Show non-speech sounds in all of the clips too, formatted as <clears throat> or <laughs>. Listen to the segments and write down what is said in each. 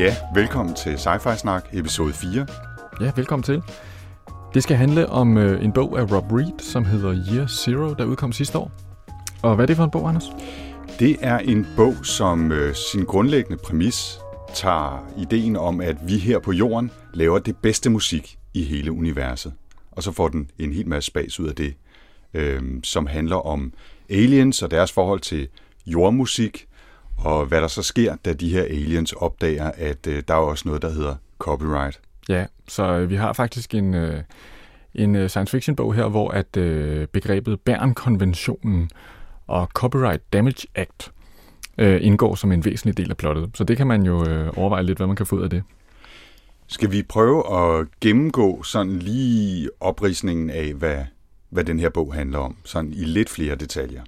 Ja, velkommen til Sci-Fi Snak, episode 4. Ja, velkommen til. Det skal handle om øh, en bog af Rob Reed, som hedder Year Zero, der udkom sidste år. Og hvad er det for en bog, Anders? Det er en bog, som øh, sin grundlæggende præmis tager ideen om, at vi her på jorden laver det bedste musik i hele universet. Og så får den en hel masse spas ud af det, øh, som handler om aliens og deres forhold til jordmusik, og hvad der så sker, da de her aliens opdager, at øh, der er også noget, der hedder copyright. Ja, så øh, vi har faktisk en, øh, en øh, science fiction bog her, hvor at øh, begrebet Bern-konventionen og Copyright Damage Act øh, indgår som en væsentlig del af plottet. Så det kan man jo øh, overveje lidt, hvad man kan få ud af det. Skal vi prøve at gennemgå sådan lige oprisningen af, hvad, hvad den her bog handler om, sådan i lidt flere detaljer?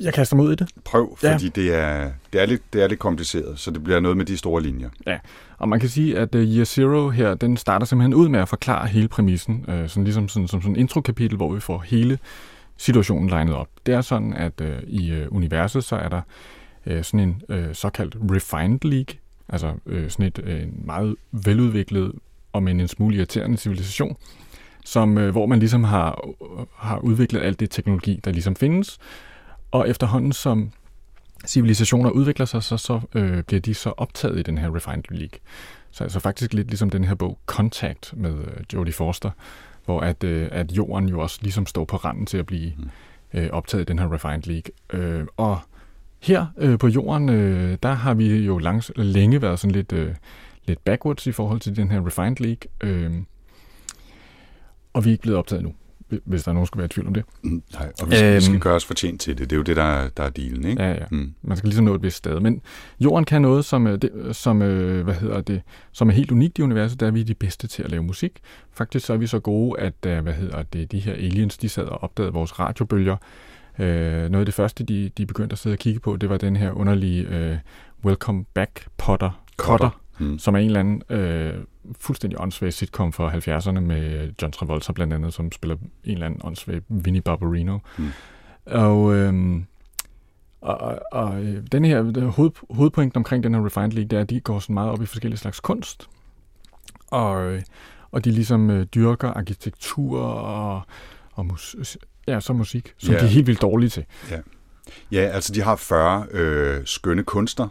Jeg kaster mig ud i det. Prøv, Ja. fordi det, er, det, er lidt, det er lidt kompliceret, så det bliver noget med de store linjer. Ja, og man kan sige, at uh, Year Zero her, den starter simpelthen ud med at forklare hele præmissen, uh, sådan ligesom sådan, som sådan en introkapitel, hvor vi får hele situationen legnet op. Det er sådan, at uh, i uh, universet, så er der uh, sådan en uh, såkaldt refined league, altså uh, sådan et en meget veludviklet og men en smule irriterende civilisation, som, uh, hvor man ligesom har, har udviklet alt det teknologi, der ligesom findes, og efterhånden som civilisationer udvikler sig, så, så øh, bliver de så optaget i den her Refined League. Så altså faktisk lidt ligesom den her bog Contact med øh, Jodie Forster, hvor at, øh, at jorden jo også ligesom står på randen til at blive øh, optaget i den her Refined League. Øh, og her øh, på jorden, øh, der har vi jo langs, længe været sådan lidt, øh, lidt backwards i forhold til den her Refined League. Øh, og vi er ikke blevet optaget nu, hvis der er nogen, skulle være i tvivl om det. Mm, Nej, og vi skal, øhm, vi Øhm. skal gøre os fortjent til det. Det er jo det, der, der er dealen, ikke? Ja, ja. Mm. Man skal ligesom nå et vist sted. Men jorden kan noget, som, øh, det, som, øh, hvad hedder det, som er helt unikt i universet, der er vi de bedste til at lave musik. Faktisk så er vi så gode, at øh, hvad hedder det, de her aliens, de sad og opdagede vores radiobølger. Øh, noget af det første, de, de begyndte at sidde og kigge på, det var den her underlige øh, Welcome Back Potter. Cutter. Cutter Mm. som er en eller anden øh, fuldstændig åndssvag sitcom fra 70'erne med John Travolta blandt andet, som spiller en eller anden åndssvag Vinnie Barbarino. Mm. Og, øh, og, og, og øh, den her det hoved, hovedpointen omkring den her Refined League, det er, at de går sådan meget op i forskellige slags kunst. Og, øh, og de ligesom øh, dyrker arkitektur og, og mus, ja, så musik, som Ja. de er helt vildt dårlige til. Ja, altså de har 40 øh, skønne kunster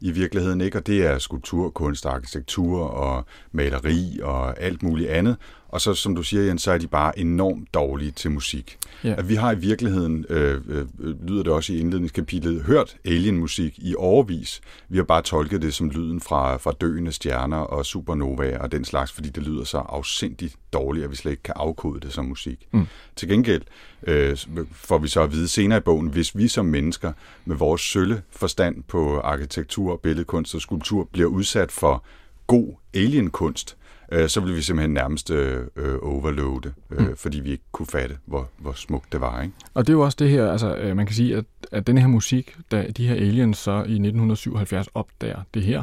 i virkeligheden, ikke? Og det er skulptur, kunst, arkitektur og maleri og alt muligt andet. Og så, som du siger, Jens, så er de bare enormt dårlige til musik. Ja. At vi har i virkeligheden, øh, øh, lyder det også i indledningskapitlet, hørt alien-musik i overvis. Vi har bare tolket det som lyden fra, fra døende stjerner og supernovaer og den slags, fordi det lyder så afsindigt dårligt, at vi slet ikke kan afkode det som musik. Mm. Til gengæld øh, får vi så at vide senere i bogen, hvis vi som mennesker med vores sølle forstand på arkitektur, billedkunst og skulptur bliver udsat for god alienkunst, øh, så vil vi simpelthen nærmest øh, øh, overloade, øh, Mm. fordi vi ikke kunne fatte, hvor, hvor smukt det var. Ikke? Og det er jo også det her, altså øh, man kan sige, at, at den her musik, da de her aliens så i 1977 opdager det her,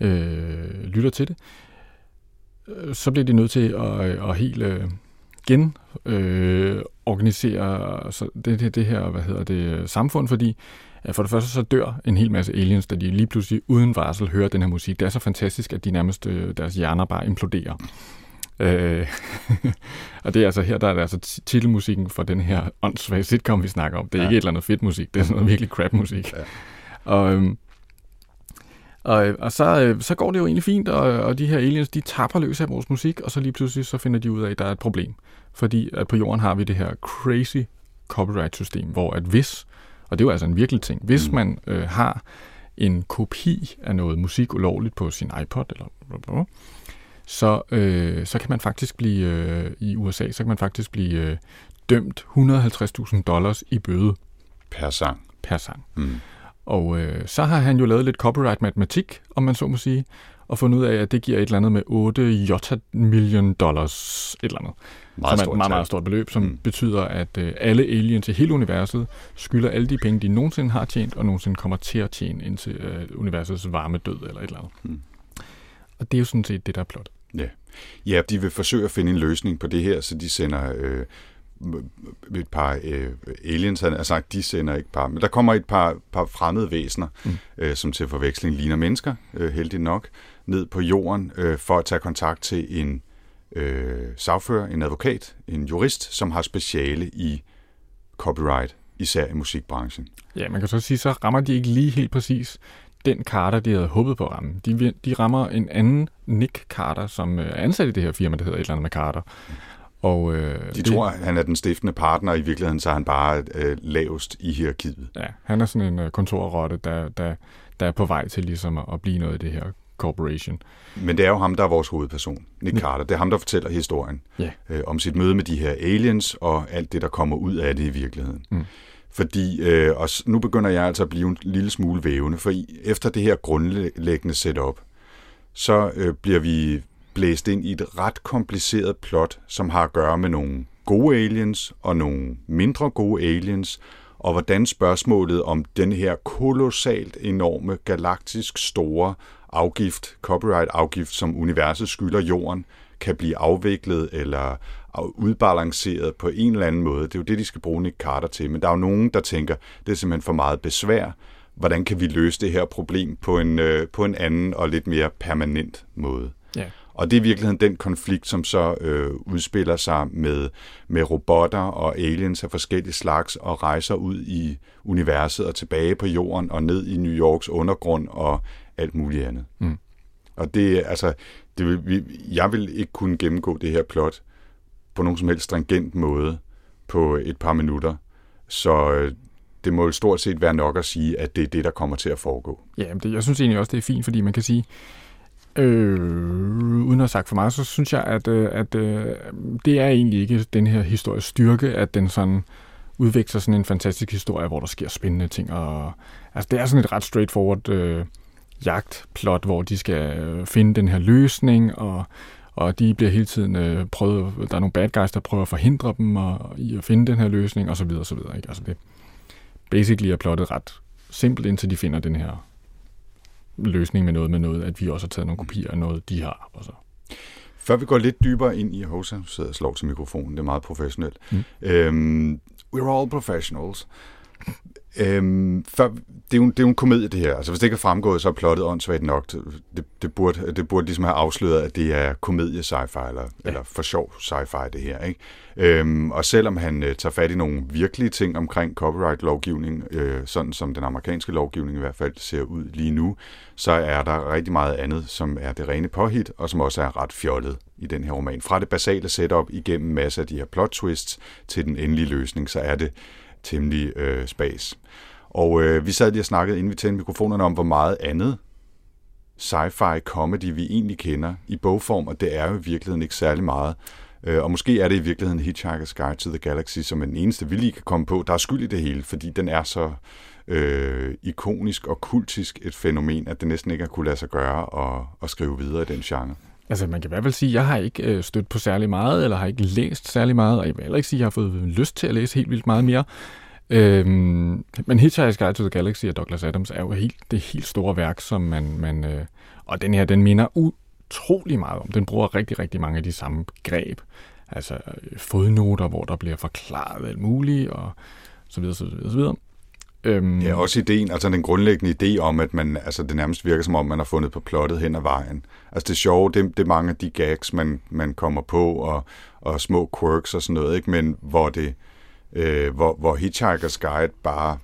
øh, lytter til det, øh, så bliver de nødt til at, at helt øh, gen øh, organisere så det, det, det her, hvad hedder det, samfund, fordi for det første så dør en hel masse aliens, da de lige pludselig uden varsel hører den her musik. Det er så fantastisk, at de nærmest, øh, deres hjerner bare imploderer. Øh, <laughs> og det er altså her, der er det altså ti- titelmusikken for den her åndssvage sitcom, vi snakker om. Det er Ja. ikke et eller andet fedt musik, det er sådan noget virkelig crap musik. Ja. Og, øhm, og, øh, og så, øh, så går det jo egentlig fint, og, og de her aliens, de tapper løs af vores musik, og så lige pludselig så finder de ud af, at der er et problem. Fordi at på jorden har vi det her crazy copyright-system, hvor at hvis, og det er jo altså en virkelig ting, hvis Mm. man øh, har en kopi af noget musik ulovligt på sin iPod, eller så, øh, så kan man faktisk blive, øh, i USA, så kan man faktisk blive øh, dømt 150.000 dollars i bøde Per sang. per sang. Mm. Og øh, så har han jo lavet lidt copyright matematik, om man så må sige, og fundet ud af, at det giver et eller andet med 8 jota million dollars, et eller andet. Meget som er et meget, meget stort beløb, som Mm. betyder, at øh, alle aliens i hele universet skylder alle de penge, de nogensinde har tjent, og nogensinde kommer til at tjene indtil øh, universets varme død eller et eller andet. Mm. Og det er jo sådan set det, der er plot. Ja, de vil forsøge at finde en løsning på det her, så de sender øh, et par øh, aliens, han har sagt, de sender ikke par, men der kommer et par, par fremmede væsener. Mm. øh, som til forveksling ligner mennesker, øh, heldigt nok, ned på jorden øh, for at tage kontakt til en øh, sagfører, en advokat, en jurist, som har speciale i copyright, især i musikbranchen. Ja, man kan så sige, så rammer de ikke lige helt præcis den Carter, de havde håbet på at ramme. De, de rammer en anden Nick Carter, som øh, er ansat i det her firma, der hedder et eller andet med Carter. Og, øh, De det, tror, han er den stiftende partner, og i virkeligheden så er han bare øh, lavest i hierarkiet. Ja, han er sådan en øh, kontorrotte, der, der, der er på vej til ligesom at, at blive noget af det her corporation. Men det er jo ham, der er vores hovedperson, Nick Carter. Det er ham, der fortæller historien Ja. øh, om sit møde med de her aliens og alt det, der kommer ud af det i virkeligheden. Mm. Fordi, øh, og nu begynder jeg altså at blive en lille smule vævende, for efter det her grundlæggende setup, så øh, bliver vi blæst ind i et ret kompliceret plot, som har at gøre med nogle gode aliens og nogle mindre gode aliens, og hvordan spørgsmålet om den her kolossalt enorme, galaktisk store afgift, copyright-afgift, som universet skylder jorden, kan blive afviklet eller udbalanceret på en eller anden måde. Det er jo det, de skal bruge Nick Carter til. Men der er jo nogen, der tænker, det er simpelthen for meget besvær. Hvordan kan vi løse det her problem på en, øh, på en anden og lidt mere permanent måde? Ja. Og det er i virkeligheden den konflikt, som så øh, udspiller sig med, med robotter og aliens af forskellige slags og rejser ud i universet og tilbage på jorden og ned i New Yorks undergrund og alt muligt andet. Mm. Og det er altså, det vil, vi, jeg vil ikke kunne gennemgå det her plot på nogen som helst stringent måde på et par minutter. Så øh, det må jo stort set være nok at sige, at det er det, der kommer til at foregå. Ja, men det, jeg synes egentlig også, det er fint, fordi man kan sige, øh, uden at have sagt for meget, så synes jeg, at, øh, at øh, det er egentlig ikke den her histories styrke, at den sådan udvikler sådan en fantastisk historie, hvor der sker spændende ting. Og, altså, det er sådan et ret straightforward øh, jagtplot, hvor de skal øh, finde den her løsning, og, og de bliver hele tiden øh, prøvet, der er nogle bad guys, der prøver at forhindre dem og, i at finde den her løsning, og så videre, og så videre. Ikke? Altså det, basically er plottet ret simpelt, indtil de finder den her løsning med noget med noget, at vi også har taget nogle kopier af noget, de har. Og så. Før vi går lidt dybere ind i Hosa, så sidder jeg og slår til mikrofonen, det er meget professionelt. Mm. Øhm, we're all professionals. Øhm, før, det, er jo, det er jo en komedie, det her. Altså, hvis det ikke er fremgået, så er plottet åndssvagt nok. Det, det, burde, det burde ligesom have afsløret, at det er komedie sci-fi, eller, ja. eller for sjov sci-fi, det her. Ikke? Øhm, og selvom han øh, tager fat i nogle virkelige ting omkring copyright-lovgivning, øh, sådan som den amerikanske lovgivning i hvert fald ser ud lige nu, så er der rigtig meget andet, som er det rene påhit, og som også er ret fjollet i den her roman. Fra det basale setup igennem masser af de her plot twists til den endelige løsning, så er det temmelig øh, spas. Og øh, vi sad lige og snakkede, inden vi tændte mikrofonerne, om hvor meget andet sci-fi comedy vi egentlig kender i bogform, og det er jo i virkeligheden ikke særlig meget. Øh, og måske er det i virkeligheden Hitchhiker's Guide to the Galaxy, som er den eneste, vi lige kan komme på, der er skyld i det hele, fordi den er så øh, ikonisk og kultisk et fænomen, at det næsten ikke har kunne lade sig gøre at, at skrive videre i den genre. Altså, man kan i hvert fald sige, at jeg har ikke øh, stødt på særlig meget, eller har ikke læst særlig meget, og jeg vil heller ikke sige, at jeg har fået lyst til at læse helt vildt meget mere. Øhm, men Hitchhiker's Guide to the Galaxy af Douglas Adams er jo helt, det helt store værk, som man... man øh, og den her, den minder utrolig meget om. Den bruger rigtig, rigtig mange af de samme greb. Altså øh, fodnoter, hvor der bliver forklaret alt muligt, og så videre, så videre, så videre. Øhm, Ja, også ideen, altså den grundlæggende idé om, at man, altså det nærmest virker som om, man har fundet på plottet hen ad vejen. Altså det sjove, det, det er mange af de gags, man, man kommer på, og, og små quirks og sådan noget, ikke? men hvor det, øh, hvor, hvor Hitchhiker's Guide bare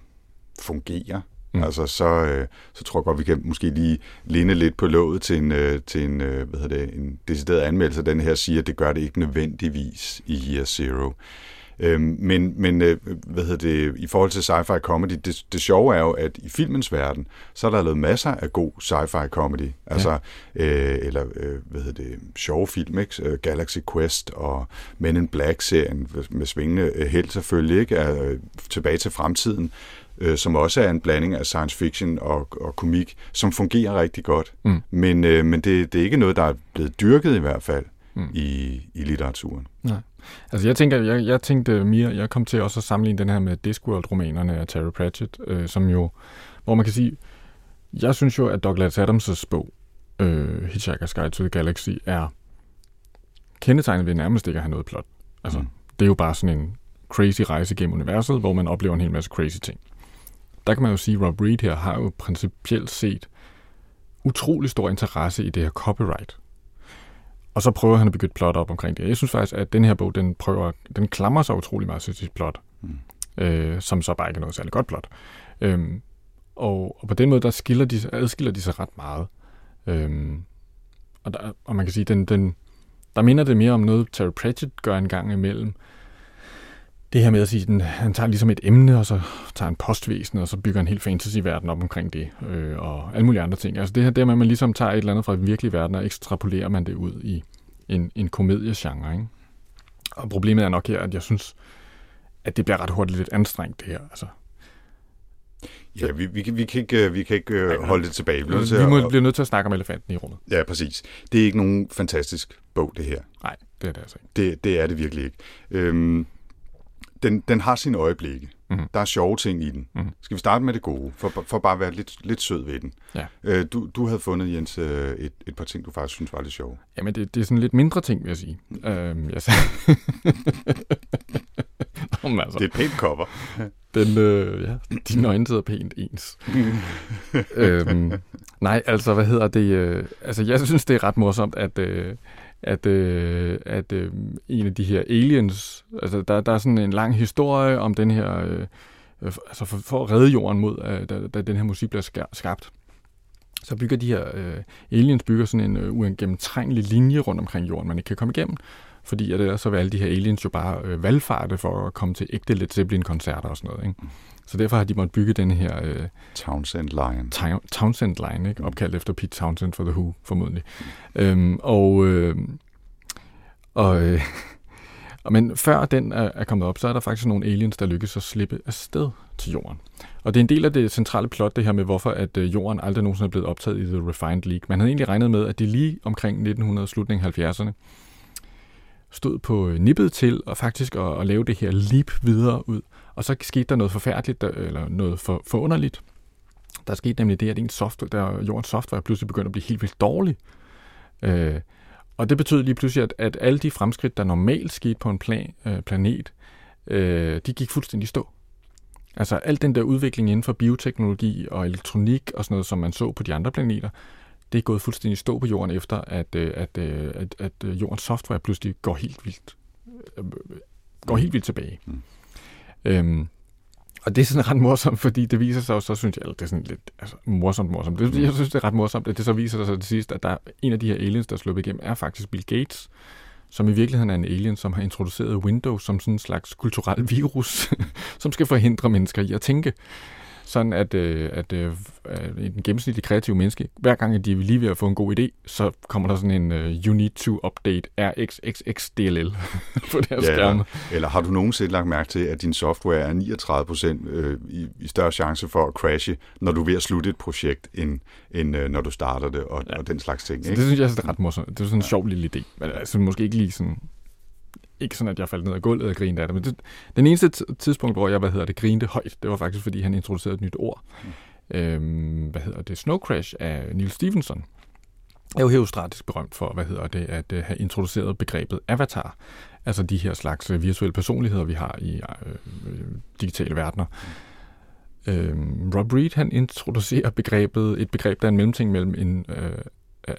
fungerer. Mm. Altså så, øh, så tror jeg godt, vi kan måske lige linde lidt på låget til en, øh, til en, øh, hvad hedder det, en decideret anmeldelse. Den her siger, at det gør det ikke nødvendigvis i Year Zero. Øhm, men men øh, hvad hedder det, i forhold til sci-fi comedy, det, det sjove er jo, at i filmens verden, så er der lavet masser af god sci-fi comedy. Altså, ja. øh, eller øh, hvad hedder det, sjove film, ikke? Øh, Galaxy Quest og Men in Black-serien med svingende øh, held selvfølgelig, ikke? Er, øh, tilbage til fremtiden. øh, som også er en blanding af science fiction og, og komik, som fungerer rigtig godt. Mm. Men, øh, men det, det er ikke noget, der er blevet dyrket i hvert fald Mm. i, i litteraturen. Nej. Altså jeg tænker, jeg, jeg tænkte mere, jeg kom til også at sammenligne den her med Discworld-romanerne af Terry Pratchett, øh, som jo, hvor man kan sige, jeg synes jo, at Douglas Adams' bog, øh, Hitchhiker's Guide to the Galaxy, er kendetegnet ved nærmest ikke at have noget plot. Altså, Mm. det er jo bare sådan en crazy rejse gennem universet, hvor man oplever en hel masse crazy ting. Der kan man jo sige, at Rob Reed her har jo principielt set utrolig stor interesse i det her copyright. Og så prøver han at bygge et plot op omkring det. Jeg synes faktisk, at den her bog, den prøver, den klamrer sig utrolig meget til sit plot, Mm. øh, som så bare ikke er noget særligt godt plot. Øhm, og, og på den måde, der skiller de, adskiller de sig ret meget. Øhm, og, der, og man kan sige, den, den, der minder det mere om noget, Terry Pratchett gør en gang imellem. Det her med at sige, den, han tager ligesom et emne, og så tager en postvæsen, og så bygger en helt fantasy-verden op omkring det, øh, og alle mulige andre ting. Altså det her, det med, at man ligesom tager et eller andet fra den virkelige verden, og ekstrapolerer man det ud i en, en komediegenre. Ikke? Og problemet er nok her, at jeg synes, at det bliver ret hurtigt lidt anstrengt, det her. Altså, Ja, vi, vi, kan- vi kan ikke, øh, vi kan ikke øh, holde det tilbage. Vi, til vi må, at- bliver nødt til at snakke om elefanten i rummet. Ja, præcis. Det er ikke nogen fantastisk bog, det her. Nej, det er det altså ikke. Det, det er det virkelig ikke. Øhm, den, den har sine øjeblikke. Mhm. Der er sjove ting i den. Mhm. Skal vi starte med det gode, for, for bare at være lidt, lidt sød ved den? Ja. Øh, du, du havde fundet, Jens, øh, et, et par ting, du faktisk synes var lidt sjove. Jamen, det, det er sådan lidt mindre ting, vil jeg sige. Øhm, jeg sagde... <laughs> Nå, men altså, Det er et pænt cover. <laughs> den, øh, ja, dine øjne sidder pænt ens. <laughs> øhm, nej, altså, hvad hedder det? Øh, altså, jeg synes, det er ret morsomt, at, øh, at, øh, at øh, en af de her aliens, altså, der, der er sådan en lang historie om den her, øh, øh altså for, for at redde jorden mod, øh, da, da den her musik bliver skabt. Så bygger de her øh, aliens bygger sådan en øh, uigennemtrængelig linje rundt omkring jorden, man ikke kan komme igennem. Fordi at ellers så vil alle de her aliens jo bare øh, valgfarte for at komme til ægte Led Zeppelin-koncerter og sådan noget. Ikke? Så derfor har de måttet bygge den her øh, Townsend Lion. Town- Townsend Line, ikke? opkaldt efter Pete Townsend for The Who, formodentlig. Øhm, og, øh, og, øh, <laughs> men før den er, er kommet op, så er der faktisk nogle aliens, der lykkes at slippe afsted til jorden. Og det er en del af det centrale plot, det her med, hvorfor at øh, jorden aldrig nogensinde er blevet optaget i The Refined League. Man havde egentlig regnet med, at de lige omkring 1900, slutningen af 70'erne, stod på øh, nippet til og faktisk at, at lave det her leap videre ud. Og så skete der noget forfærdeligt, der, eller noget for, forunderligt. Der skete nemlig det, at en software, der, jordens software pludselig begyndte at blive helt vildt dårlig. Øh, og det betød lige pludselig, at, at alle de fremskridt, der normalt skete på en plan, øh, planet, øh, de gik fuldstændig i stå. Altså al den der udvikling inden for bioteknologi og elektronik og sådan noget, som man så på de andre planeter, det er gået fuldstændig stå på jorden efter, at, øh, at, øh, at, at øh, jordens software pludselig går helt vildt, går helt vildt tilbage. Mm. Øhm, og det er sådan ret morsomt, fordi det viser sig jo, så synes jeg, eller det er sådan lidt altså, morsomt, morsomt. Det, jeg synes, det er ret morsomt, at det så viser sig til sidst, at der er en af de her aliens, der er sluppet igennem, er faktisk Bill Gates, som i virkeligheden er en alien, som har introduceret Windows som sådan en slags kulturel virus, <laughs> som skal forhindre mennesker i at tænke. Sådan at, øh, at øh, en gennemsnitlig kreativ menneske, hver gang at de er lige ved at få en god idé, så kommer der sådan en uh, you need to update RxXXDLL <laughs> på deres Ja, skærme. Eller har du nogensinde lagt mærke til, at din software er 39% øh, i, i større chance for at crashe, når du er ved at slutte et projekt, end, end øh, når du starter det, og, Ja. og den slags ting. Så Ikke? det synes jeg er ret morsomt. Det er sådan en sjov lille idé. Men altså, måske ikke lige sådan... Ikke sådan, at jeg faldt ned af gulvet og grinede af det, men det, den eneste tidspunkt, hvor jeg, hvad hedder det, grinte højt, det var faktisk, fordi han introducerede et nyt ord. Mm. Øhm, hvad hedder det? Snow Crash af Neil Stephenson er jo herostratisk berømt for, hvad hedder det, at uh, have introduceret begrebet avatar. Altså de her slags øh, virtuelle personligheder, vi har i øh, øh digitale verdener. Mm. Øhm, Rob Reed, han introducerer begrebet, et begreb, der er en mellemting mellem en øh,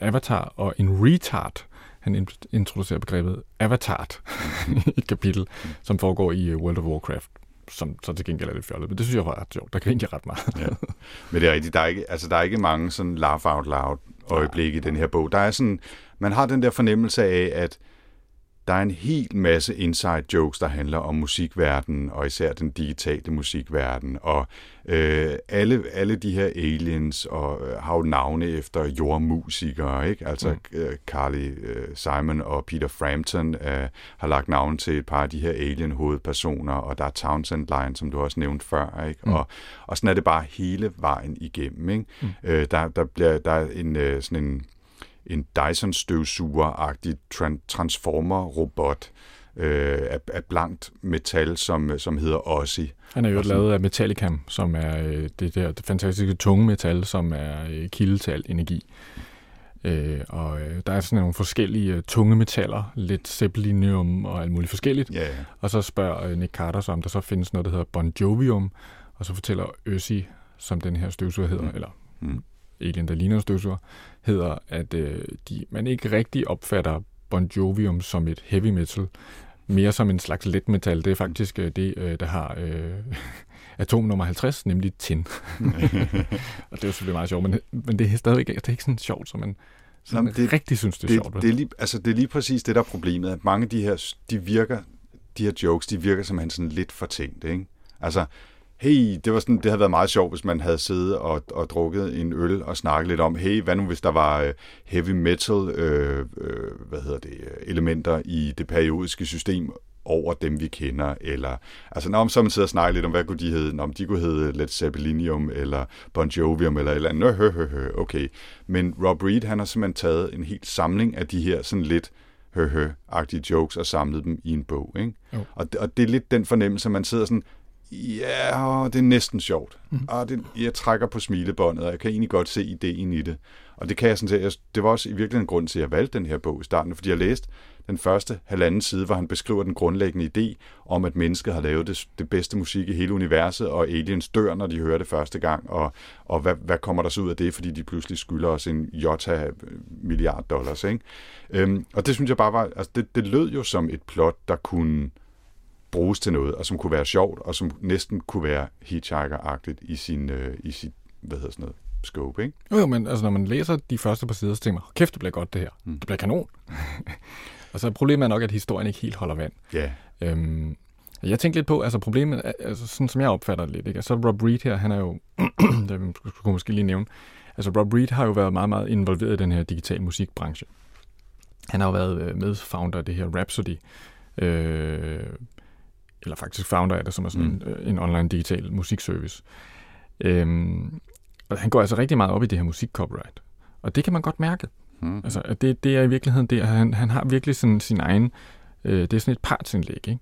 avatar og en retard. Han in- introducerer begrebet avatar <laughs> i et kapitel, som foregår i uh, World of Warcraft som så til gengæld er lidt fjollet. Men det synes jeg var ret sjovt. Der grinte jeg ret meget. Ja. Men det er rigtigt, der er ikke, altså, der er ikke mange sådan laugh out loud øjeblikke i den her bog. Der er sådan, man har den der fornemmelse af, at der er en hel masse inside jokes, der handler om musikverdenen, og især den digitale musikverden, og øh, alle, alle de her aliens og øh, har jo navne efter jordmusikere, ikke? Altså mm. øh, Carly øh, Simon og Peter Frampton øh, har lagt navn til et par af de her alien-hovedpersoner, og der er Townsend Line, som du også nævnte før, ikke? Mm. Og, og sådan er det bare hele vejen igennem, ikke? Mm. Øh, der, der, bliver, der er en, øh, sådan en en Dyson-støvsuger-agtig transformer-robot øh, af, af blankt metal, som, som hedder Ossi. Han er jo lavet af Metallicam, som er øh, det der det fantastiske tunge metal, som er øh, kilde til al energi. Øh, og øh, der er sådan nogle forskellige øh, tunge metaller, lidt zeppelinium og alt muligt forskelligt. Ja, ja. Og så spørger øh, Nick Carter så, om der så findes noget, der hedder Bon Jovium, og så fortæller Øssi, som den her støvsuger hedder, mm. eller mm. Alien, der ligner støvsuger, hedder, at øh, de, man ikke rigtig opfatter Bon Jovium som et heavy metal, mere som en slags let metal. Det er faktisk øh, det, øh, der har øh, <laughs> atom nummer 50, nemlig tin. <laughs> og det er jo selvfølgelig meget sjovt, men, men det er stadigvæk det er ikke sådan sjovt, som man sådan Jamen, det, rigtig synes, det er det, sjovt. Det er, lige, altså, det er lige præcis det, der er problemet, at mange af de her, de virker, de her jokes, de virker som sådan lidt fortænkt, ikke? Altså, hey, det, var sådan, det havde været meget sjovt, hvis man havde siddet og, og drukket en øl og snakket lidt om, hey, hvad nu hvis der var øh, heavy metal øh, øh, hvad hedder det, elementer i det periodiske system over dem, vi kender, eller, altså, når så man sidder og snakker lidt om, hvad kunne de hedde, om de kunne hedde Led Zeppelinium, eller Bon Jovium, eller eller andet, hø, hø, hø, okay. Men Rob Reed, han har simpelthen taget en helt samling af de her sådan lidt, hø, hø-agtige jokes og samlet dem i en bog, ikke? Og, det, og det er lidt den fornemmelse, man sidder sådan, Ja, det er næsten sjovt. Mm. Og det, jeg trækker på smilebåndet, og jeg kan egentlig godt se ideen i det. Og det kan jeg sådan set, det var også i virkeligheden en grund til, at jeg valgte den her bog i starten, fordi jeg læste den første halvanden side, hvor han beskriver den grundlæggende idé om, at mennesket har lavet det, det bedste musik i hele universet, og aliens dør, når de hører det første gang, og, og hvad, hvad kommer der så ud af det, fordi de pludselig skylder os en jota milliard dollars. Ikke? Øhm, og det synes jeg bare var, altså det, det lød jo som et plot, der kunne bruges til noget, og som kunne være sjovt, og som næsten kunne være hitchhiker-agtigt i sin, øh, i sit, hvad hedder sådan noget, scope, ikke? Jo, jo, men altså, når man læser de første par sider, så tænker man, kæft, det bliver godt det her. Mm. Det bliver kanon. <laughs> og så problemet er nok, at historien ikke helt holder vand. Ja. Yeah. Øhm, jeg tænkte lidt på, altså problemet, altså sådan som jeg opfatter det lidt, ikke? Altså Rob Reed her, han er jo, <clears throat> det skulle måske lige nævne, altså Rob Reed har jo været meget, meget involveret i den her digital musikbranche. Han har jo været øh, medfounder af det her Rhapsody, øh, eller faktisk founder af det, som er sådan mm. en, øh, en online digital musikservice. Øhm, og han går altså rigtig meget op i det her musikcopyright. Og det kan man godt mærke. Mm. Altså, at det, det er i virkeligheden det, han, han har virkelig sådan sin egen, øh, det er sådan et partsindlæg, ikke?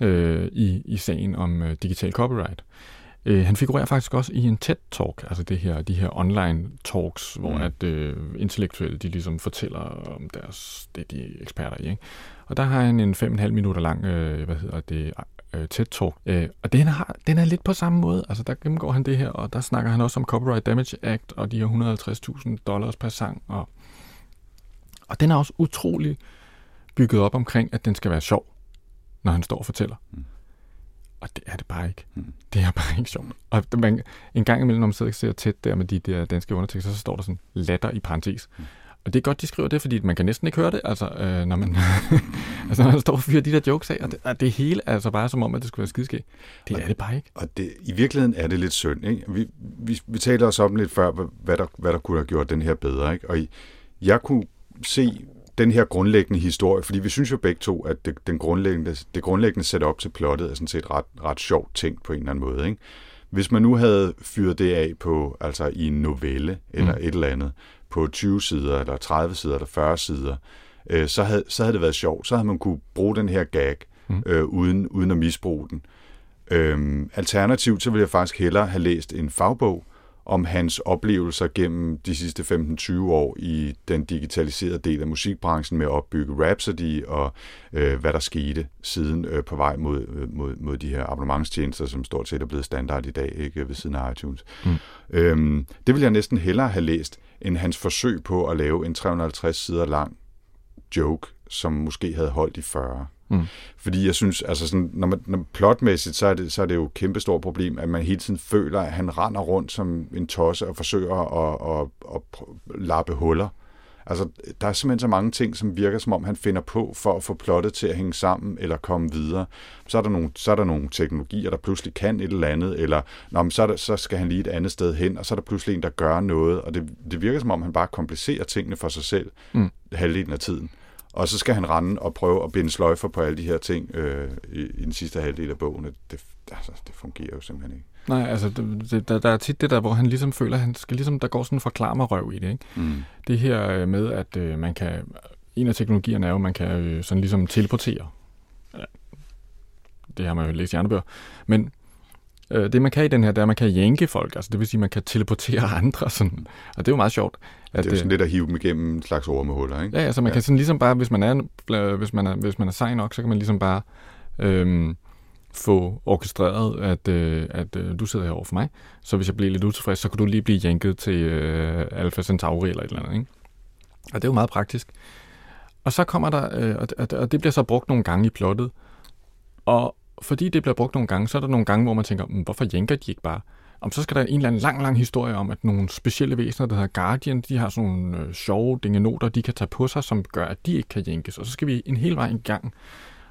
Øh, i, i sagen om øh, digital copyright. Øh, han figurerer faktisk også i en TED-talk, altså det her, de her online talks, hvor mm. at øh, intellektuelle de ligesom fortæller om deres, det de er eksperter i. Ikke? Og der har han en 5,5 minutter lang, øh, hvad hedder det, øh, TED-talk. Øh, og den, har, den er lidt på samme måde. Altså der gennemgår han det her, og der snakker han også om Copyright Damage Act og de her 150.000 dollars per sang. Og, og den er også utrolig bygget op omkring, at den skal være sjov, når han står og fortæller. Mm. Og det er det bare ikke. Mm. Det er bare <laughs> ikke sjovt. Og man, en gang imellem, når man sidder og ser tæt der med de der danske undertekster, så står der sådan latter i parentes. Mm. Og det er godt, de skriver det, fordi man kan næsten ikke høre det, altså, øh, når, man, <laughs> altså, når man står og fyrer de der jokes af, og det, og det hele er altså bare som om, at det skulle være skideske. Det og, er det bare ikke. Og det, i virkeligheden er det lidt synd. Ikke? Vi, vi, vi talte os om lidt før, hvad der, hvad der kunne have gjort den her bedre. Ikke? Og jeg kunne se den her grundlæggende historie, fordi vi synes jo begge to, at det, den grundlæggende, det grundlæggende setup til plottet er sådan set ret, ret sjovt tænkt på en eller anden måde. Ikke? Hvis man nu havde fyret det af på, altså i en novelle eller mm. et eller andet, på 20 sider, eller 30 sider, eller 40 sider, øh, så, havde, så havde det været sjovt. Så havde man kunne bruge den her gag, mm. øh, uden, uden at misbruge den. Øh, alternativt, så ville jeg faktisk hellere have læst en fagbog, om hans oplevelser gennem de sidste 15-20 år i den digitaliserede del af musikbranchen med at opbygge Rhapsody og øh, hvad der skete siden øh, på vej mod, øh, mod, mod de her abonnementstjenester, som stort set er blevet standard i dag ikke ved siden af iTunes. Mm. Øhm, det vil jeg næsten hellere have læst, end hans forsøg på at lave en 350 sider lang joke, som måske havde holdt i 40. Mm. Fordi jeg synes, altså sådan, når man når plotmæssigt, så er, det, så er det jo et kæmpestort problem, at man hele tiden føler, at han render rundt som en tosse og forsøger at, at, at, at lappe huller. Altså, der er simpelthen så mange ting, som virker som om, han finder på for at få plottet til at hænge sammen eller komme videre. Så er der nogle, så er der nogle teknologier, der pludselig kan et eller andet, eller nå, men så, er der, så skal han lige et andet sted hen, og så er der pludselig en, der gør noget, og det, det virker som om, han bare komplicerer tingene for sig selv mm. halvdelen af tiden. Og så skal han rende og prøve at binde sløjfer på alle de her ting øh, i, i den sidste halvdel af bogen. Det, altså, det fungerer jo simpelthen ikke. Nej, altså, det, det, der, der er tit det der, hvor han ligesom føler, at han skal ligesom, der går sådan en forklarmerøv i det. Ikke? Mm. Det her øh, med, at øh, man kan, en af teknologierne er jo, at man kan øh, sådan ligesom teleportere. Det har man jo læst i andre bøger. Men øh, det man kan i den her, det er, at man kan jænke folk. Altså det vil sige, at man kan teleportere <laughs> andre. Sådan. Og det er jo meget sjovt. At, det er jo sådan lidt at hive dem igennem en slags ormehuller, ikke? Ja, altså man ja. kan sådan ligesom bare, hvis man er, hvis man er, hvis man er sej nok, så kan man ligesom bare... Øh, få orkestreret, at, øh, at øh, du sidder her over for mig. Så hvis jeg bliver lidt utilfreds, så kan du lige blive jænket til øh, Alpha Centauri eller et eller andet. Ikke? Og det er jo meget praktisk. Og så kommer der, øh, og, og det bliver så brugt nogle gange i plottet. Og fordi det bliver brugt nogle gange, så er der nogle gange, hvor man tænker, hvorfor jænker de ikke bare? Om så skal der en eller anden lang, lang historie om, at nogle specielle væsener, der hedder Guardian, de har sådan nogle øh, sjove dingenoter, de kan tage på sig, som gør, at de ikke kan jænkes. Og så skal vi en hel vej i gang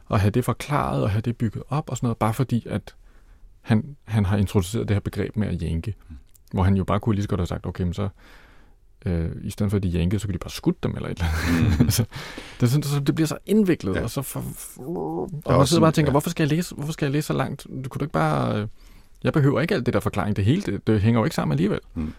og have det forklaret og have det bygget op og sådan noget, bare fordi, at han, han har introduceret det her begreb med at jænke. Hvor han jo bare kunne lige så godt have sagt, okay, men så øh, i stedet for at de jænkede, så kunne de bare skudt dem eller et eller andet. Mm. <laughs> så, det, sådan, så det bliver så indviklet, ja. og så for, og man sidder bare og tænker, ja. hvorfor skal jeg læse, hvorfor skal jeg læse så langt? Du kunne du ikke bare... Øh, jeg behøver ikke alt det der forklaring. Det hele, det, det hænger jo ikke sammen alligevel. Mm.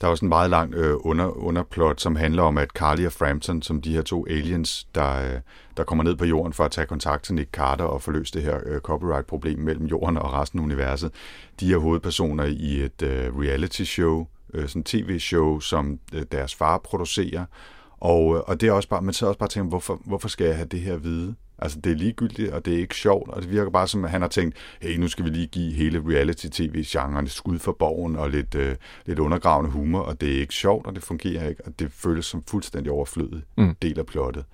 Der er også en meget lang øh, under, underplot, som handler om, at Carly og Frampton, som de her to aliens, der, øh, der kommer ned på jorden for at tage kontakt til Nick Carter og forløse det her øh, copyright-problem mellem jorden og resten af universet, de er hovedpersoner i et øh, reality-show, øh, sådan tv-show, som øh, deres far producerer. Og, øh, og det er også bare, man sidder også bare og tænker, hvorfor, hvorfor skal jeg have det her vide? Altså, det er ligegyldigt, og det er ikke sjovt, og det virker bare som, at han har tænkt, hey, nu skal vi lige give hele reality-tv-genren skud for borgen og lidt, øh, lidt undergravende humor, og det er ikke sjovt, og det fungerer ikke, og det føles som fuldstændig overflødet mm. del af plottet.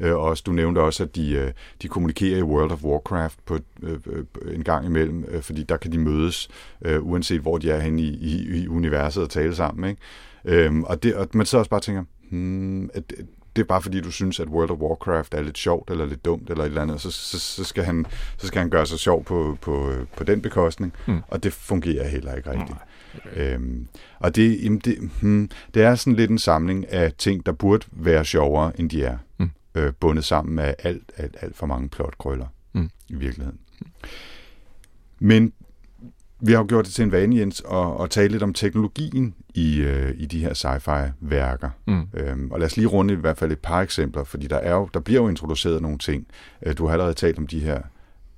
Øh, og også, du nævnte også, at de, øh, de kommunikerer i World of Warcraft på, øh, øh, en gang imellem, øh, fordi der kan de mødes, øh, uanset hvor de er henne i, i, i universet og tale sammen. Ikke? Øh, og, det, og man sidder også bare tænker, hmm, at, det er bare fordi, du synes, at World of Warcraft er lidt sjovt, eller lidt dumt, eller et eller andet, så, så, så, skal, han, så skal han gøre sig sjov på, på, på den bekostning, mm. og det fungerer heller ikke rigtigt. Okay. Øhm, og det, jamen det, hmm, det er sådan lidt en samling af ting, der burde være sjovere, end de er, mm. øh, bundet sammen med alt, alt, alt for mange plotkrøller mm. i virkeligheden. Men vi har jo gjort det til en vane, Jens, at, at tale lidt om teknologien i, øh, i de her sci-fi-værker. Mm. Øhm, og lad os lige runde i hvert fald et par eksempler, fordi der, er jo, der bliver jo introduceret nogle ting. Øh, du har allerede talt om de her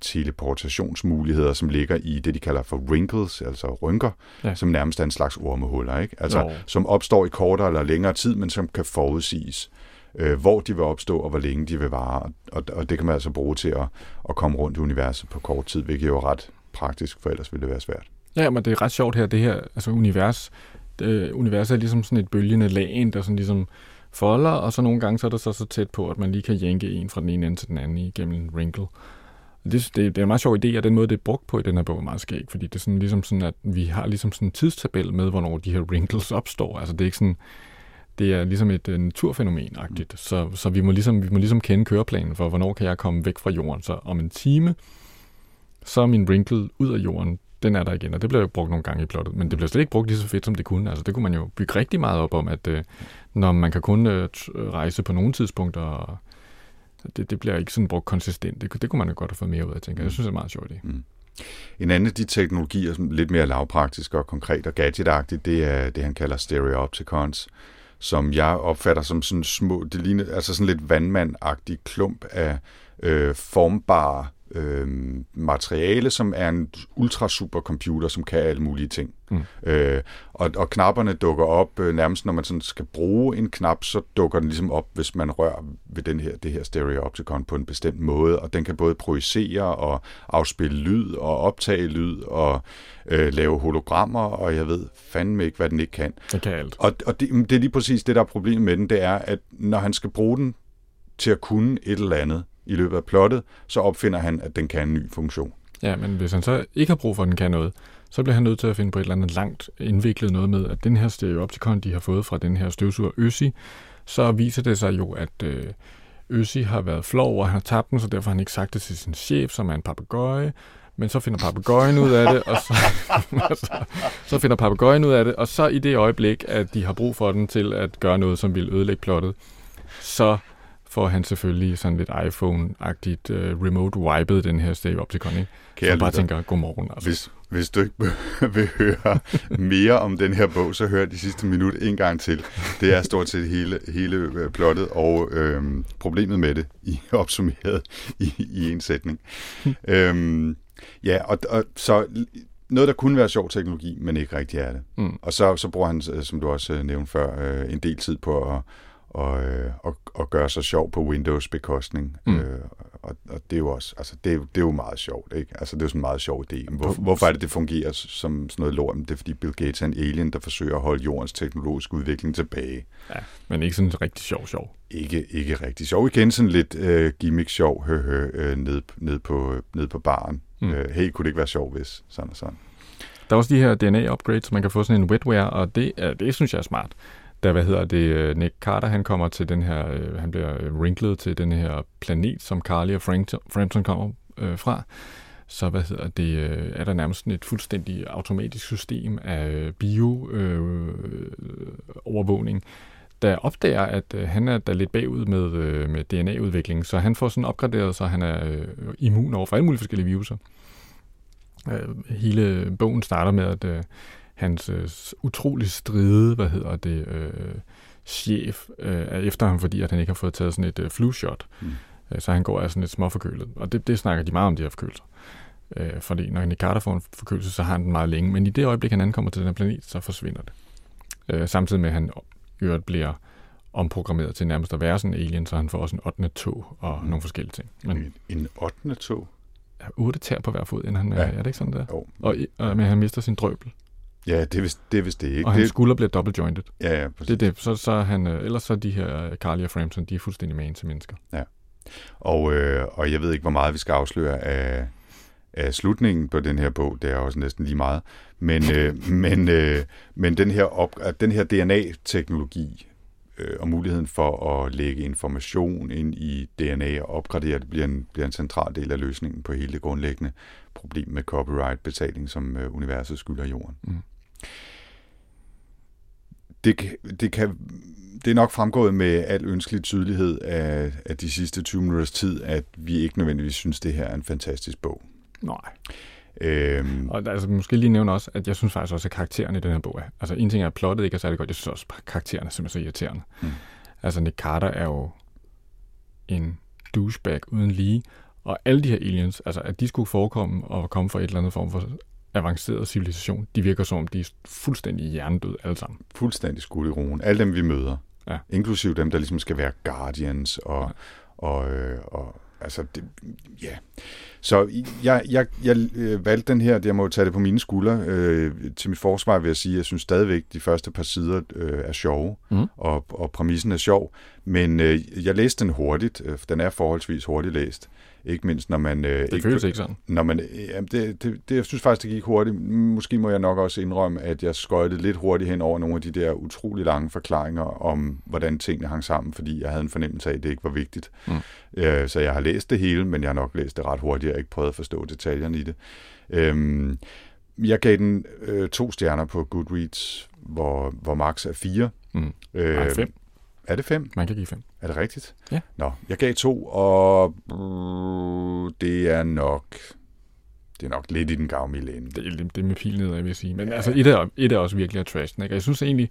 teleportationsmuligheder, som ligger i det, de kalder for wrinkles, altså rynker, ja. som nærmest er en slags ormehuller, ikke? Altså, jo. som opstår i kortere eller længere tid, men som kan forudsiges, øh, hvor de vil opstå, og hvor længe de vil vare. Og, og det kan man altså bruge til at, at komme rundt i universet på kort tid, hvilket jo er ret praktisk, for ellers ville det være svært. Ja, men det er ret sjovt her, det her altså univers. Det, universet er ligesom sådan et bølgende lag, der sådan ligesom folder, og så nogle gange så er det så så tæt på, at man lige kan jænke en fra den ene ende til den anden igennem en wrinkle. Det, det, det er en meget sjov idé, og den måde, det er brugt på i den her bog, er meget skæg, fordi det er sådan ligesom sådan, at vi har ligesom sådan en tidstabel med, hvornår de her wrinkles opstår. Altså det er ikke sådan, det er ligesom et uh, naturfænomen-agtigt, mm. så, så vi, må ligesom, vi må ligesom kende køreplanen for, hvornår kan jeg komme væk fra jorden. Så om en time, så er min wrinkle ud af jorden, den er der igen, og det bliver jo brugt nogle gange i plottet, men det bliver slet ikke brugt lige så fedt, som det kunne. Altså, det kunne man jo bygge rigtig meget op om, at øh, når man kan kun øh, rejse på nogle tidspunkter, og det, det bliver ikke sådan brugt konsistent. Det, det kunne man jo godt have fået mere ud af, tænker jeg. Jeg synes, det er meget sjovt. Mm. En anden af de teknologier, som er lidt mere lavpraktisk og konkret og gadgetagtigt, det er det, han kalder stereopticons, som jeg opfatter som sådan små, det ligner altså sådan lidt vandmandagtig klump af øh, formbare øh, materiale, som er en ultrasupercomputer, som kan alle mulige ting. Mm. Øh, og, og knapperne dukker op øh, nærmest, når man sådan skal bruge en knap, så dukker den ligesom op, hvis man rører ved den her, det her stereopticon på en bestemt måde, og den kan både projicere og afspille lyd og optage lyd og øh, lave hologrammer, og jeg ved fandme ikke, hvad den ikke kan. Det kan alt. Og, og det, det er lige præcis det, der er problemet med den, det er, at når han skal bruge den til at kunne et eller andet, i løbet af plottet, så opfinder han, at den kan en ny funktion. Ja, men hvis han så ikke har brug for, at den kan noget, så bliver han nødt til at finde på et eller andet langt indviklet noget med, at den her stereopticon, de har fået fra den her støvsuger Øsi, så viser det sig jo, at øh, Øssi har været flov, og han har tabt den, så derfor har han ikke sagt det til sin chef, som er en papegøje. Men så finder papegøjen ud af det, og så, <laughs> så, så finder papegøjen ud af det, og så i det øjeblik, at de har brug for den til at gøre noget, som vil ødelægge plottet, så får han selvfølgelig sådan lidt iPhone-agtigt uh, remote wipet den her Stay Opticon, ikke? Kære Så bare lytter, tænker, godmorgen. Altså. Hvis, hvis du ikke <laughs> vil høre mere om den her bog, så hør de sidste minut en gang til. Det er stort set hele, hele øh, plottet og øhm, problemet med det i <laughs> opsummeret i, i en sætning. <laughs> øhm, ja, og, og så noget, der kunne være sjov teknologi, men ikke rigtig er det. Mm. Og så, så bruger han, øh, som du også øh, nævnte før, øh, en del tid på at, og, øh, og, og gøre sig sjov på Windows bekostning. Mm. Øh, og, og det er jo også, altså det er, det er jo meget sjovt, ikke? Altså det er jo sådan en meget sjov idé. Hvor, hvorfor er det, det fungerer som sådan noget lort? Men Det er fordi Bill Gates er en alien, der forsøger at holde jordens teknologiske udvikling tilbage. Ja, men ikke sådan rigtig sjov sjov. Ikke, ikke rigtig sjov. Igen sådan lidt øh, gimmick-sjov, hø, hø, øh, ned, ned, på, ned på baren. Mm. Øh, hey, kunne det ikke være sjov, hvis sådan og sådan? Der er også de her DNA-upgrades, man kan få sådan en wetware, og det, det synes jeg er smart. Da, hvad hedder det, øh, Nick Carter, han kommer til den her, øh, han bliver øh, wrinklet til den her planet, som Carly og Frampton, Frampton kommer øh, fra, så hvad hedder det, er der nærmest et fuldstændig automatisk system af øh, bio-overvågning, der opdager, at øh, han er da lidt bagud med, øh, med DNA-udviklingen, så han får sådan opgraderet, så han er øh, immun over for alle mulige forskellige viruser. Øh, hele bogen starter med, at øh, hans øh, utrolig stride, hvad hedder det, øh, chef øh, er efter ham, fordi at han ikke har fået taget sådan et øh, flu-shot. Mm. Øh, så han går af sådan lidt småforkølet. Og det, det snakker de meget om, de her forkølelser. Øh, fordi når Nick Carter får en forkølelse, så har han den meget længe. Men i det øjeblik, han ankommer til den her planet, så forsvinder det. Øh, samtidig med, at han øvrigt bliver omprogrammeret til nærmest at være sådan en alien, så han får også en 8. tog og Mm. nogle forskellige ting. Men En, en 8. tog? otte tær på hver fod, inden han er, Ja. er det ikke sådan der? Jo. Og, og men han mister sin drøbel, Ja, det er vist det, er vist det ikke. og hans det, skulder bliver double jointed. ja, ja, præcis. Det er det. Så, så er han, øh, ellers så er de her øh, Carly og Frampton, de er fuldstændig man til mennesker. Og, øh, og jeg ved ikke, hvor meget vi skal afsløre af, af slutningen på den her bog. Det er også næsten lige meget. Men, øh, <laughs> men, øh, men den her, op, at den her DNA-teknologi øh, og muligheden for at lægge information ind i DNA og opgradere det, bliver en, bliver en central del af løsningen på hele det grundlæggende problem med copyright-betaling, som øh, universet skylder jorden. Mm. Det, det, kan, det er nok fremgået med al ønskelig tydelighed af, af de sidste 20 minutters tid, at vi ikke nødvendigvis synes, det her er en fantastisk bog. Nej. Øhm, Og altså, måske lige nævne også, at jeg synes faktisk også, at karaktererne i den her bog er... Altså, en ting er, at plottet ikke er særlig godt. Jeg synes også, at karaktererne er simpelthen så irriterende. Mm. Altså, Nick Carter er jo en douchebag uden lige. Og alle de her aliens, altså, at de skulle forekomme og komme fra et eller andet form for avanceret civilisation, de virker som om, de er fuldstændig hjernedøde alle sammen. fuldstændig skudt i roen. Alle dem, vi møder. Ja. Inklusiv dem, der ligesom skal være guardians og, Ja. og, øh, og altså, det, ja. Så jeg, jeg, jeg øh, valgte den her, jeg må tage det på mine skuldre. Øh, til mit forsvar vil jeg sige, at jeg synes stadigvæk, de første par sider øh, er sjove, Mhm. og, og præmissen er sjov. Men øh, jeg læste den hurtigt, øh, den er forholdsvis hurtigt læst. Ikke mindst, når man... Øh, Det føles ikke sådan. Når man, jamen det, det, det, jeg synes faktisk, det gik hurtigt. Måske må jeg nok også indrømme, at jeg skøjtede lidt hurtigt hen over nogle af de der utrolig lange forklaringer om, hvordan tingene hang sammen, fordi jeg havde en fornemmelse af, at det ikke var vigtigt. Mm. Øh, så jeg har læst det hele, men jeg har nok læst det ret hurtigt. Jeg har ikke prøvet at forstå detaljerne i det. Øhm, jeg gav den øh, to stjerner på Goodreads, hvor, hvor max er fire. Mm. Øh, fem. Er det fem? Man kan give fem. Er det rigtigt? Ja. Nå, jeg gav to, og det er nok det er nok lidt i den gavmilde ende. Det, er- det med pil nedad, vil jeg sige. Men ja. altså, et er, et er også virkelig at trash ikke? Og jeg synes egentlig,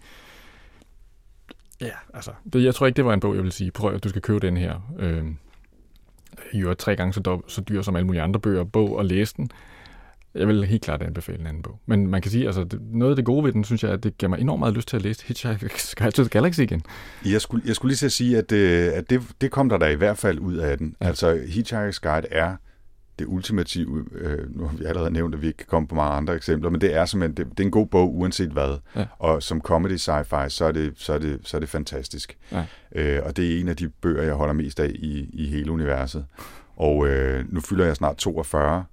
ja, altså, det, jeg tror ikke, det var en bog, jeg vil sige, prøv at du skal købe den her. Øh, I øvrigt tre gange så, dob- så dyr som alle mulige andre bøger, bog og læse den. Jeg vil helt klart anbefale en anden bog. Men man kan sige, altså, det, noget af det gode ved den, synes jeg, at det giver mig enormt meget lyst til at læse Hitchhiker's Guide to the Galaxy igen. Jeg skulle, jeg skulle lige til at sige, at, øh, at det, det kom der da i hvert fald ud af den. Ja. Altså, Hitchhiker's Guide er det ultimative, øh, nu har vi allerede nævnt, at vi ikke kan komme på mange andre eksempler, men det er simpelthen, det, det er en god bog, uanset hvad. Ja. Og som comedy sci-fi, så er det, så er det, så er det fantastisk. Ja. Øh, og det er en af de bøger, jeg holder mest af i, i hele universet. Og øh, nu fylder jeg snart 42,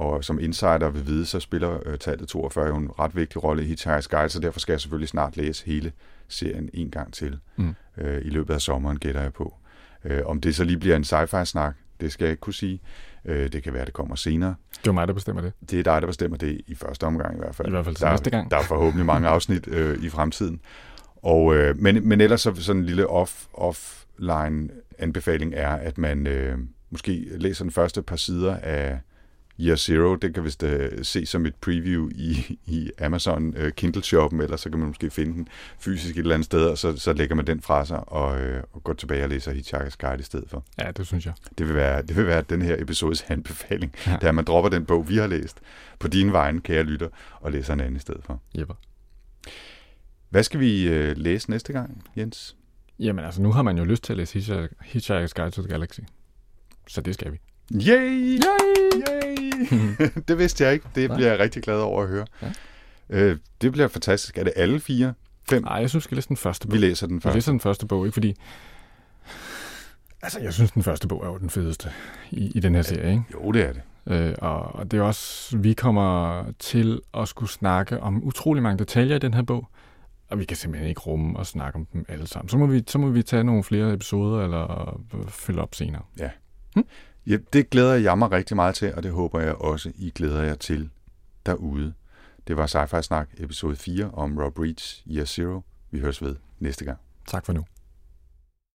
og som insider vil vide, så spiller øh, tallet 42 jo en ret vigtig rolle i Hitchhiker's Guide, så derfor skal jeg selvfølgelig snart læse hele serien en gang til. Mm. øh, i løbet af sommeren, gætter jeg på. Øh, om det så lige bliver en sci-fi-snak, det skal jeg ikke kunne sige. Øh, det kan være, det kommer senere. Det er mig, der bestemmer det. Det er dig, der bestemmer det i første omgang i hvert fald. I hvert fald til der, næste gang. Der er forhåbentlig mange afsnit øh, i fremtiden. Og, øh, men, men ellers så sådan en lille off, offline anbefaling er, at man øh, måske læser den første par sider af Year Zero. Det kan vist uh, se som et preview i, i Amazon uh, Kindle-shoppen, eller så kan man måske finde den fysisk et eller andet sted, og så, så lægger man den fra sig og, uh, og går tilbage og læser Hitchhiker's Guide i stedet for. Ja, det synes jeg. Det vil være, det vil være den her episodes anbefaling, Ja. da man dropper den bog, vi har læst, på din vegne, kære lytter, og læser en anden i stedet for. Jepper. Hvad skal vi uh, læse næste gang, Jens? Jamen altså, nu har man jo lyst til at læse Hitchhiker- Hitchhiker's Guide to the Galaxy. Så det skal vi. Yay! Yay! Yay! <laughs> det vidste jeg ikke. Det Nej. bliver jeg rigtig glad over at høre. Ja. Øh, det bliver fantastisk. Er det alle fire? Fem? Nej, jeg synes, vi skal læse den første bog. Vi læser den Vi først. læser den første bog, ikke fordi... Altså, jeg synes, den første bog er jo den fedeste i, i den her serie, ikke? Jo, det er det. Øh, og, det er også, vi kommer til at skulle snakke om utrolig mange detaljer i den her bog, og vi kan simpelthen ikke rumme og snakke om dem alle sammen. Så må vi, så må vi tage nogle flere episoder eller øh, følge op senere. Ja, det glæder jeg mig rigtig meget til, og det håber jeg også, I glæder jer til derude. Det var Sci-Fi Snak episode 4 om Rob Reeds Year Zero. Vi høres ved næste gang. Tak for nu.